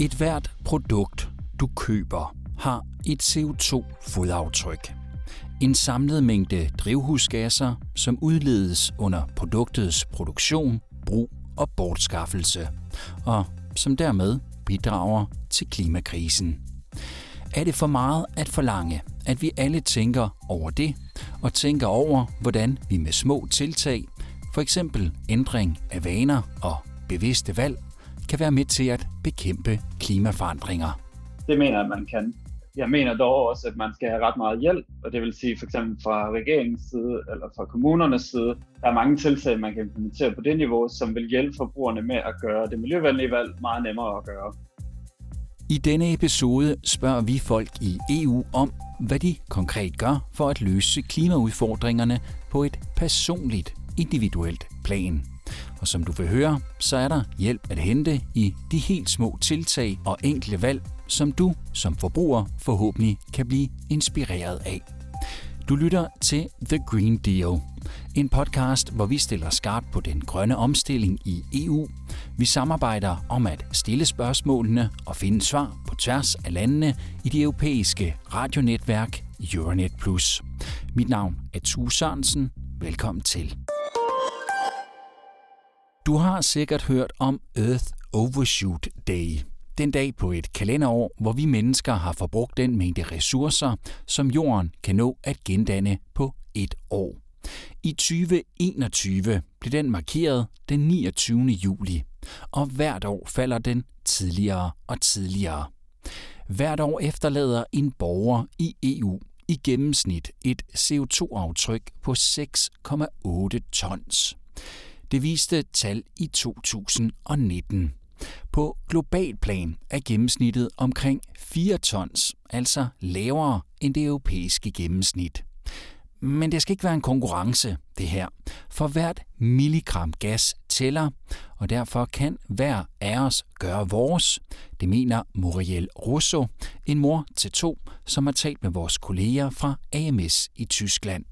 Et hvert produkt, du køber, har et CO2-fodaftryk. En samlet mængde drivhusgasser, som udledes under produktets produktion, brug og bortskaffelse, og som dermed bidrager til klimakrisen. Er det for meget at forlange, at vi alle tænker over det, og tænker over, hvordan vi med små tiltag, for eksempel ændring af vaner og bevidste valg, kan være med til at bekæmpe klimaforandringer. Det mener jeg, at man kan. Jeg mener dog også, at man skal have ret meget hjælp, og det vil sige for eksempel fra regeringens side eller fra kommunernes side. Der er mange tiltag, man kan implementere på det niveau, som vil hjælpe forbrugerne med at gøre det miljøvenlige valg meget nemmere at gøre. I denne episode spørger vi folk i EU om, hvad de konkret gør for at løse klimaudfordringerne på et personligt, individuelt plan. Og som du vil høre, så er der hjælp at hente i de helt små tiltag og enkle valg, som du som forbruger forhåbentlig kan blive inspireret af. Du lytter til The Green Deal, en podcast, hvor vi stiller skarpt på den grønne omstilling i EU. Vi samarbejder om at stille spørgsmålene og finde svar på tværs af landene i det europæiske radionetværk Euronet Plus. Mit navn er Tue Sørensen. Velkommen til. Du har sikkert hørt om Earth Overshoot Day. Den dag på et kalenderår, hvor vi mennesker har forbrugt den mængde ressourcer, som jorden kan nå at gendanne på et år. I 2021 blev den markeret den 29. juli, og hvert år falder den tidligere og tidligere. Hvert år efterlader en borger i EU i gennemsnit et CO2-aftryk på 6,8 tons. Det viste tal i 2019. På global plan er gennemsnittet omkring 4 tons, altså lavere end det europæiske gennemsnit. Men det skal ikke være en konkurrence, det her. For hvert milligram gas tæller, og derfor kan hver af os gøre vores. Det mener Muriel Russo, en mor til to, som har talt med vores kolleger fra AMS i Tyskland.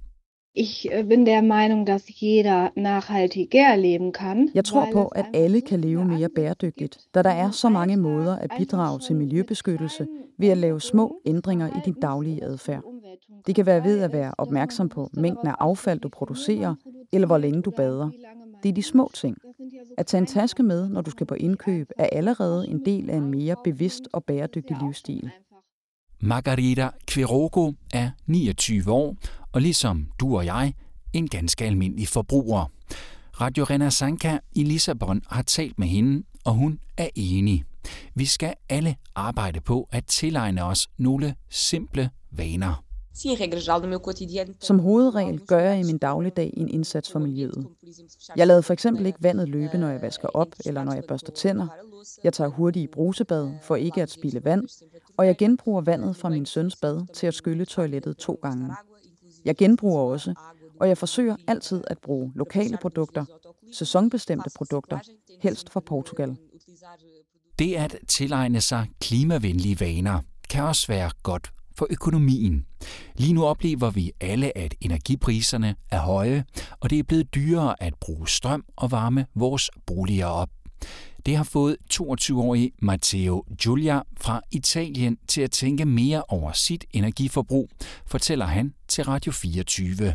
Ich äh, bin der Meinung, dass jeder nachhaltiger leben kann. Jeg tror på, at alle kan leve mere bæredygtigt, da der er så mange måder at bidrage til miljøbeskyttelse ved at lave små ændringer i din daglige adfærd. Det kan være ved at være opmærksom på mængden af affald, du producerer, eller hvor længe du bader. Det er de små ting. At tage en taske med, når du skal på indkøb, er allerede en del af en mere bevidst og bæredygtig livsstil. Margarita Quirogo er 29 år, og ligesom du og jeg, en ganske almindelig forbruger. Radio Renasanka i Lissabon har talt med hende, og hun er enig. Vi skal alle arbejde på at tilegne os nogle simple vaner. Som hovedregel gør jeg i min dagligdag en indsats for miljøet. Jeg lader for eksempel ikke vandet løbe, når jeg vasker op eller når jeg børster tænder. Jeg tager hurtigt i brusebad for ikke at spille vand, og jeg genbruger vandet fra min søns bad til at skylle toilettet to gange. Jeg genbruger også, og jeg forsøger altid at bruge lokale produkter, sæsonbestemte produkter, helst fra Portugal. Det at tilegne sig klimavenlige vaner kan også være godt for økonomien. Lige nu oplever vi alle, at energipriserne er høje, og det er blevet dyrere at bruge strøm og varme vores boliger op. Det har fået 22-årige Matteo Giulia fra Italien til at tænke mere over sit energiforbrug, fortæller han til Radio 24.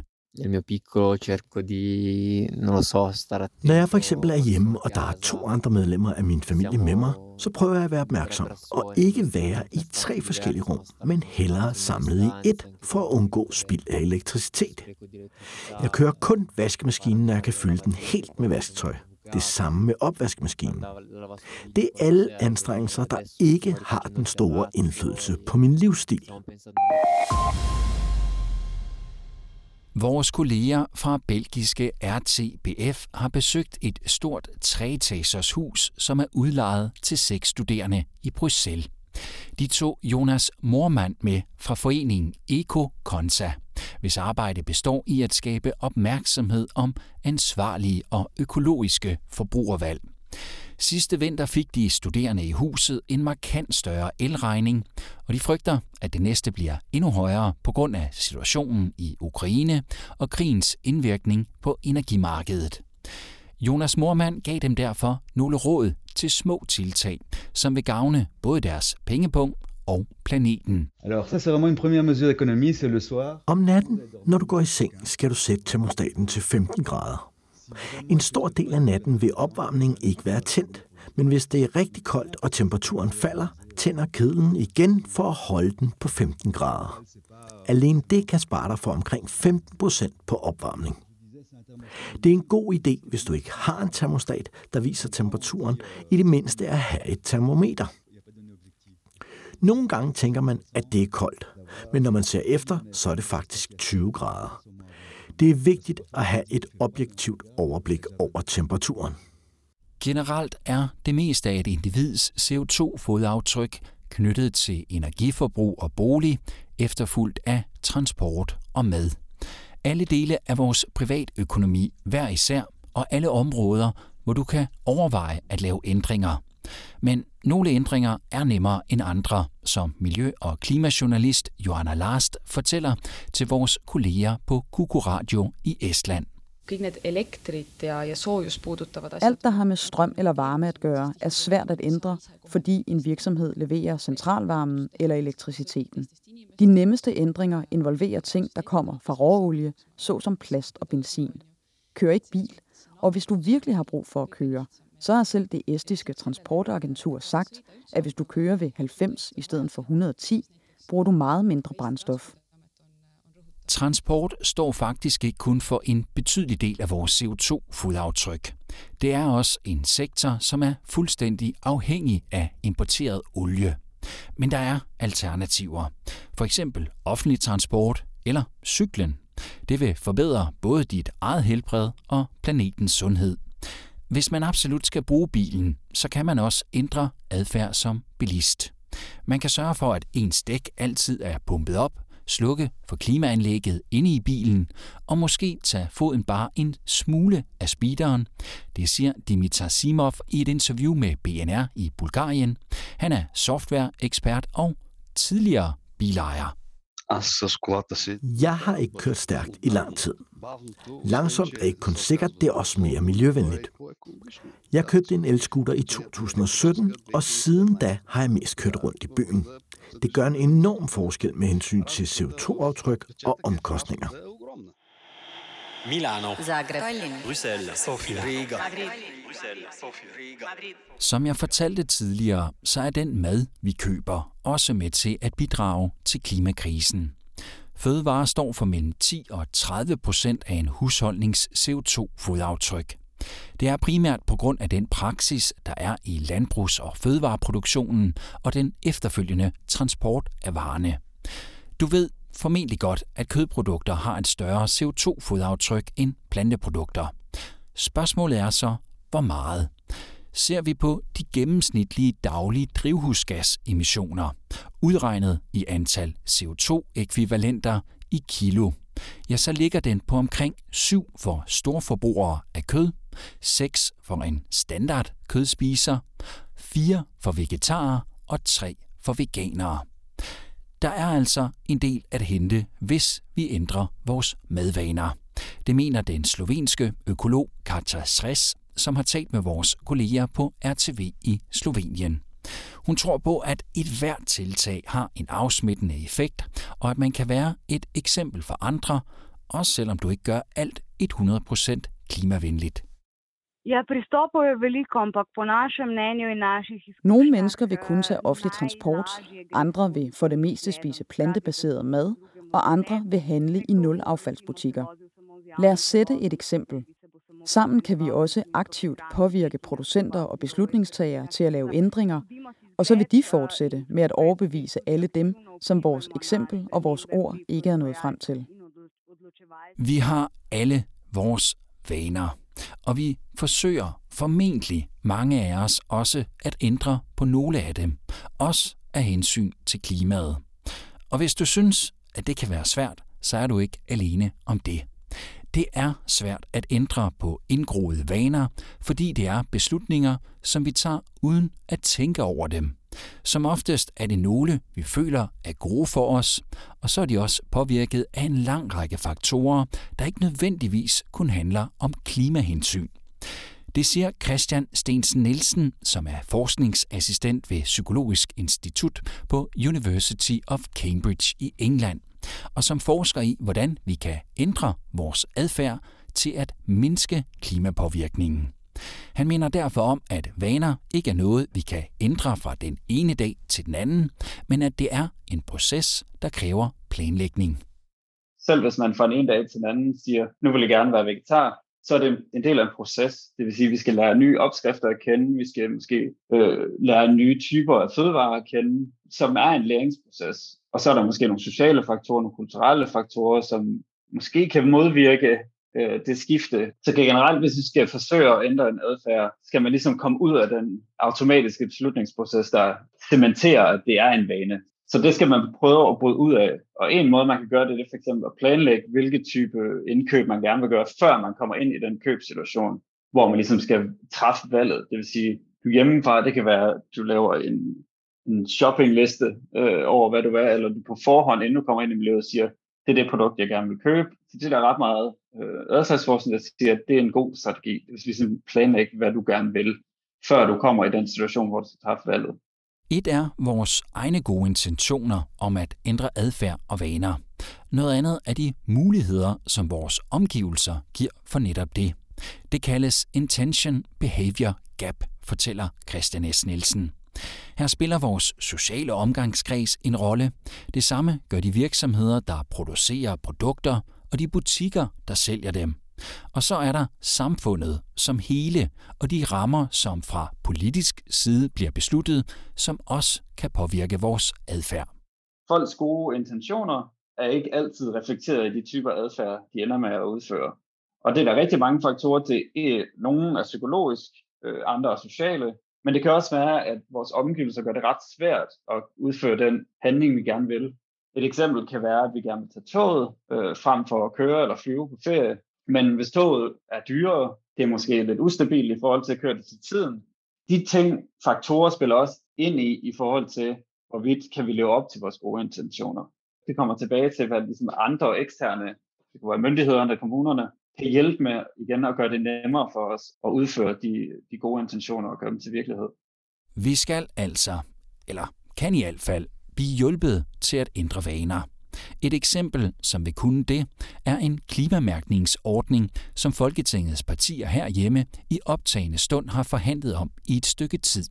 Når jeg for eksempel er hjemme, og der er to andre medlemmer af min familie med mig, så prøver jeg at være opmærksom og ikke være i tre forskellige rum, men hellere samlet i et for at undgå spild af elektricitet. Jeg kører kun vaskemaskinen, når jeg kan fylde den helt med vasketøj. Det samme med opvaskemaskinen. Det er alle anstrengelser, der ikke har den store indflydelse på min livsstil. Vores kolleger fra belgiske RTBF har besøgt et stort treetagers hus, som er udlejet til seks studerende i Bruxelles. De tog Jonas Mormand med fra foreningen Eco Consa hvis arbejde består i at skabe opmærksomhed om ansvarlige og økologiske forbrugervalg. Sidste vinter fik de studerende i huset en markant større elregning, og de frygter, at det næste bliver endnu højere på grund af situationen i Ukraine og krigens indvirkning på energimarkedet. Jonas Mormand gav dem derfor nogle råd til små tiltag, som vil gavne både deres pengepunkt og planeten. Alors ça c'est vraiment une première mesure d'économie, c'est le soir. Om natten, når du går i seng, skal du sætte termostaten til 15 grader. En stor del af natten vil opvarmningen ikke være tændt, men hvis det er rigtig koldt og temperaturen falder, tænder kedlen igen for at holde den på 15 grader. Alene det kan spare dig for omkring 15 procent på opvarmning. Det er en god idé, hvis du ikke har en termostat, der viser temperaturen, i det mindste at have et termometer. Nogle gange tænker man, at det er koldt, men når man ser efter, så er det faktisk 20 grader. Det er vigtigt at have et objektivt overblik over temperaturen. Generelt er det meste af et individs CO2-fodaftryk knyttet til energiforbrug og bolig, efterfulgt af transport og mad. Alle dele af vores privatøkonomi hver især, og alle områder, hvor du kan overveje at lave ændringer. Men nogle ændringer er nemmere end andre, som miljø- og klimajournalist Johanna Last fortæller til vores kolleger på Kuku Radio i Estland. Alt, der har med strøm eller varme at gøre, er svært at ændre, fordi en virksomhed leverer centralvarmen eller elektriciteten. De nemmeste ændringer involverer ting, der kommer fra råolie, såsom plast og benzin. Kør ikke bil, og hvis du virkelig har brug for at køre, så har selv det estiske transportagentur sagt, at hvis du kører ved 90 i stedet for 110, bruger du meget mindre brændstof. Transport står faktisk ikke kun for en betydelig del af vores CO2-fodaftryk. Det er også en sektor, som er fuldstændig afhængig af importeret olie. Men der er alternativer. For eksempel offentlig transport eller cyklen. Det vil forbedre både dit eget helbred og planetens sundhed. Hvis man absolut skal bruge bilen, så kan man også ændre adfærd som bilist. Man kan sørge for, at ens dæk altid er pumpet op, slukke for klimaanlægget inde i bilen og måske tage foden bare en smule af speederen. Det siger Dimitar Simov i et interview med BNR i Bulgarien. Han er softwareekspert og tidligere bilejer. Jeg har ikke kørt stærkt i lang tid. Langsomt er ikke kun sikkert, det er også mere miljøvenligt. Jeg købte en elskuter i 2017, og siden da har jeg mest kørt rundt i byen. Det gør en enorm forskel med hensyn til CO2-aftryk og omkostninger. Milano, Zagreb, Bruxelles, Sofia, Riga. Som jeg fortalte tidligere, så er den mad, vi køber, også med til at bidrage til klimakrisen. Fødevarer står for mellem 10 og 30 procent af en husholdnings CO2-fodaftryk. Det er primært på grund af den praksis, der er i landbrugs- og fødevareproduktionen og den efterfølgende transport af varerne. Du ved formentlig godt, at kødprodukter har et større CO2-fodaftryk end planteprodukter. Spørgsmålet er så, hvor meget? Ser vi på de gennemsnitlige daglige drivhusgasemissioner, udregnet i antal CO2-ekvivalenter i kilo, ja, så ligger den på omkring 7 for storforbrugere af kød, 6 for en standard kødspiser, 4 for vegetarer og 3 for veganere. Der er altså en del at hente, hvis vi ændrer vores madvaner. Det mener den slovenske økolog Katja Sres, som har talt med vores kolleger på RTV i Slovenien. Hun tror på, at et hvert tiltag har en afsmittende effekt, og at man kan være et eksempel for andre, også selvom du ikke gør alt 100% klimavenligt. Ja, pristopov je veliko, ampak po našem mnenju i naših Nogle mennesker vil kun tage offentlig transport, andre vil for det meste spise plantebaseret mad, og andre vil handle i nulaffaldsbutikker. Lad os sætte et eksempel. Sammen kan vi også aktivt påvirke producenter og beslutningstagere til at lave ændringer, og så vil de fortsætte med at overbevise alle dem, som vores eksempel og vores ord ikke er nået frem til. Vi har alle vores vaner, og vi forsøger formentlig mange af os også at ændre på nogle af dem, også af hensyn til klimaet. Og hvis du synes, at det kan være svært, så er du ikke alene om det. Det er svært at ændre på indgroede vaner, fordi det er beslutninger, som vi tager uden at tænke over dem. Som oftest er det nogle, vi føler er gode for os, og så er de også påvirket af en lang række faktorer, der ikke nødvendigvis kun handler om klimahensyn. Det siger Christian Stensen Nielsen, som er forskningsassistent ved Psykologisk Institut på University of Cambridge i England, og som forsker i, hvordan vi kan ændre vores adfærd til at mindske klimapåvirkningen. Han mener derfor om, at vaner ikke er noget, vi kan ændre fra den ene dag til den anden, men at det er en proces, der kræver planlægning. Selv hvis man fra den ene dag til den anden siger, nu vil jeg gerne være vegetar, så er det en del af en proces. Det vil sige, at vi skal lære nye opskrifter at kende, vi skal måske øh, lære nye typer af fødevarer at kende, som er en læringsproces. Og så er der måske nogle sociale faktorer, nogle kulturelle faktorer, som måske kan modvirke øh, det skifte. Så generelt, hvis vi skal forsøge at ændre en adfærd, skal man ligesom komme ud af den automatiske beslutningsproces, der cementerer, at det er en vane. Så det skal man prøve at bryde ud af. Og en måde, man kan gøre det, det er for eksempel at planlægge, hvilke type indkøb man gerne vil gøre, før man kommer ind i den købsituation, hvor man ligesom skal træffe valget. Det vil sige, du hjemmefra, det kan være, at du laver en, en shoppingliste øh, over, hvad du vil, eller du på forhånd, inden du kommer ind i miljøet, siger, det er det produkt, jeg gerne vil købe. Så det er der ret meget øh, adfærdsforskning, der siger, at det er en god strategi. Det vil ligesom planlægger, hvad du gerne vil, før du kommer i den situation, hvor du skal træffe valget. Et er vores egne gode intentioner om at ændre adfærd og vaner. Noget andet er de muligheder, som vores omgivelser giver for netop det. Det kaldes Intention Behavior Gap, fortæller Christian S. Nielsen. Her spiller vores sociale omgangskreds en rolle. Det samme gør de virksomheder, der producerer produkter, og de butikker, der sælger dem. Og så er der samfundet som hele, og de rammer, som fra politisk side bliver besluttet, som også kan påvirke vores adfærd. Folks gode intentioner er ikke altid reflekteret i de typer adfærd, de ender med at udføre. Og det er der rigtig mange faktorer til. E, nogle er psykologisk, andre er sociale, men det kan også være, at vores omgivelser gør det ret svært at udføre den handling, vi gerne vil. Et eksempel kan være, at vi gerne vil tage toget øh, frem for at køre eller flyve på ferie. Men hvis toget er dyrere, det er måske lidt ustabilt i forhold til at køre det til tiden. De ting, faktorer spiller også ind i, i forhold til, hvorvidt kan vi leve op til vores gode intentioner. Det kommer tilbage til, hvad ligesom andre eksterne, det kunne være myndighederne, kommunerne, kan hjælpe med igen at gøre det nemmere for os at udføre de, de gode intentioner og gøre dem til virkelighed. Vi skal altså, eller kan i hvert fald, blive hjulpet til at ændre vaner. Et eksempel, som vil kunne det, er en klimamærkningsordning, som Folketingets partier herhjemme i optagende stund har forhandlet om i et stykke tid.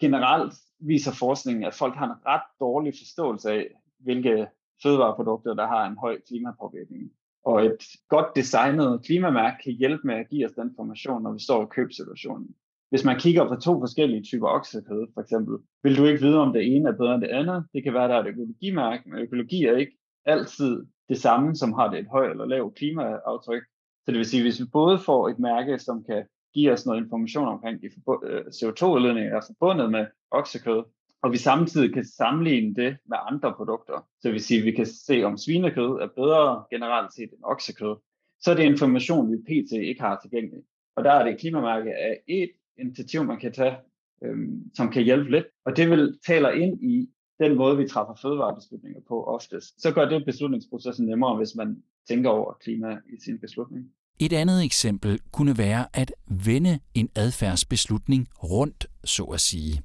Generelt viser forskningen, at folk har en ret dårlig forståelse af, hvilke fødevareprodukter, der har en høj klimapåvirkning. Og et godt designet klimamærke kan hjælpe med at give os den information, når vi står i købsituationen. Hvis man kigger på to forskellige typer oksekød, for eksempel, vil du ikke vide, om det ene er bedre end det andet. Det kan være, at der er et økologimærke, men økologi er ikke altid det samme, som har det et højt eller lavt klimaaftryk. Så det vil sige, at hvis vi både får et mærke, som kan give os noget information omkring de øh, CO2-udledninger, er forbundet med oksekød, og vi samtidig kan sammenligne det med andre produkter. Så det vil sige, at vi kan se, om svinekød er bedre generelt set end oksekød. Så er det information, vi pt. ikke har tilgængelig. Og der er det klimamærke af et initiativ, man kan tage, øhm, som kan hjælpe lidt. Og det vil taler ind i den måde, vi træffer fødevarebeslutninger på oftest. Så gør det beslutningsprocessen nemmere, hvis man tænker over klima i sin beslutning. Et andet eksempel kunne være at vende en adfærdsbeslutning rundt, så at sige.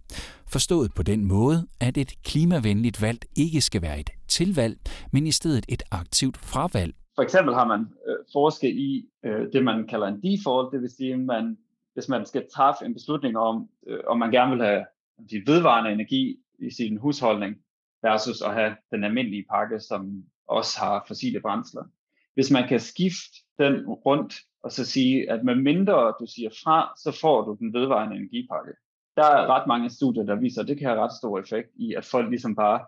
Forstået på den måde, at et klimavenligt valg ikke skal være et tilvalg, men i stedet et aktivt fravalg. For eksempel har man øh, forsket i øh, det, man kalder en default, det vil sige, at man, hvis man skal træffe en beslutning om, øh, om man gerne vil have de vedvarende energi i sin husholdning, versus at have den almindelige pakke, som også har fossile brændsler. Hvis man kan skifte den rundt, og så sige, at med mindre du siger fra, så får du den vedvarende energipakke. Der er ret mange studier, der viser, at det kan have ret stor effekt i, at folk ligesom bare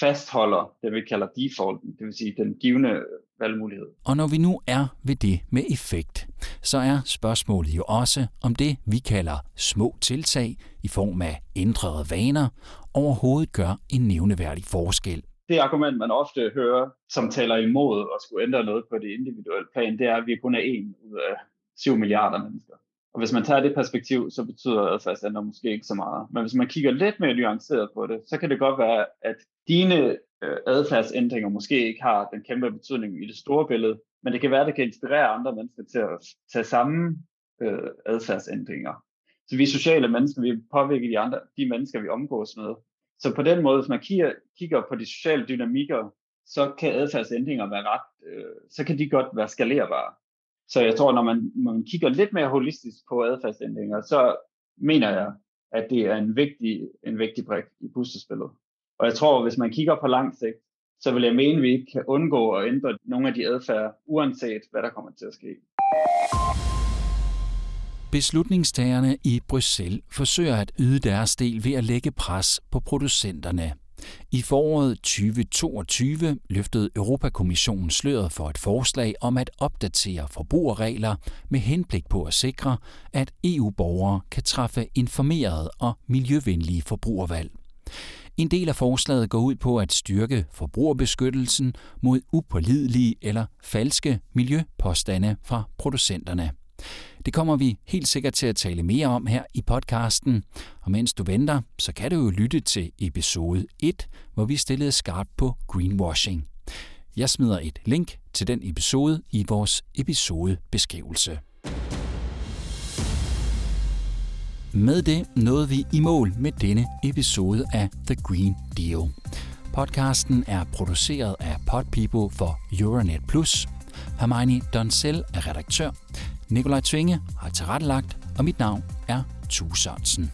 fastholder det, vi kalder defaulten, det vil sige den givende valgmulighed. Og når vi nu er ved det med effekt, så er spørgsmålet jo også, om det, vi kalder små tiltag i form af ændrede vaner, overhovedet gør en nævneværdig forskel. Det argument, man ofte hører, som taler imod at skulle ændre noget på det individuelle plan, det er, at vi kun er en ud af 7 milliarder mennesker. Og hvis man tager det perspektiv, så betyder adfærdsændringer måske ikke så meget. Men hvis man kigger lidt mere nuanceret på det, så kan det godt være, at dine øh, adfærdsændringer måske ikke har den kæmpe betydning i det store billede, men det kan være, at det kan inspirere andre mennesker til at tage samme øh, adfærdsændringer. Så vi er sociale mennesker, vi påvirker de andre, de mennesker, vi omgås med. Så på den måde, hvis man kigger, kigger på de sociale dynamikker, så kan adfærdsændringer være ret, øh, så kan de godt være skalerbare. Så jeg tror, når man, når man kigger lidt mere holistisk på adfærdsændringer, så mener jeg, at det er en vigtig, en vigtig brik i puslespillet. Og jeg tror, hvis man kigger på lang sigt, så vil jeg mene, at vi ikke kan undgå at ændre nogle af de adfærd, uanset hvad der kommer til at ske. Beslutningstagerne i Bruxelles forsøger at yde deres del ved at lægge pres på producenterne. I foråret 2022 løftede Europakommissionen sløret for et forslag om at opdatere forbrugerregler med henblik på at sikre, at EU-borgere kan træffe informerede og miljøvenlige forbrugervalg. En del af forslaget går ud på at styrke forbrugerbeskyttelsen mod upålidelige eller falske miljøpåstande fra producenterne. Det kommer vi helt sikkert til at tale mere om her i podcasten. Og mens du venter, så kan du jo lytte til episode 1, hvor vi stillede skarpt på greenwashing. Jeg smider et link til den episode i vores episodebeskrivelse. Med det nåede vi i mål med denne episode af The Green Deal. Podcasten er produceret af Podpeople for Euronet Plus. Hermione Donsel er redaktør. Nikolaj Tvinge har tilrettelagt, og mit navn er Tue Sørensen.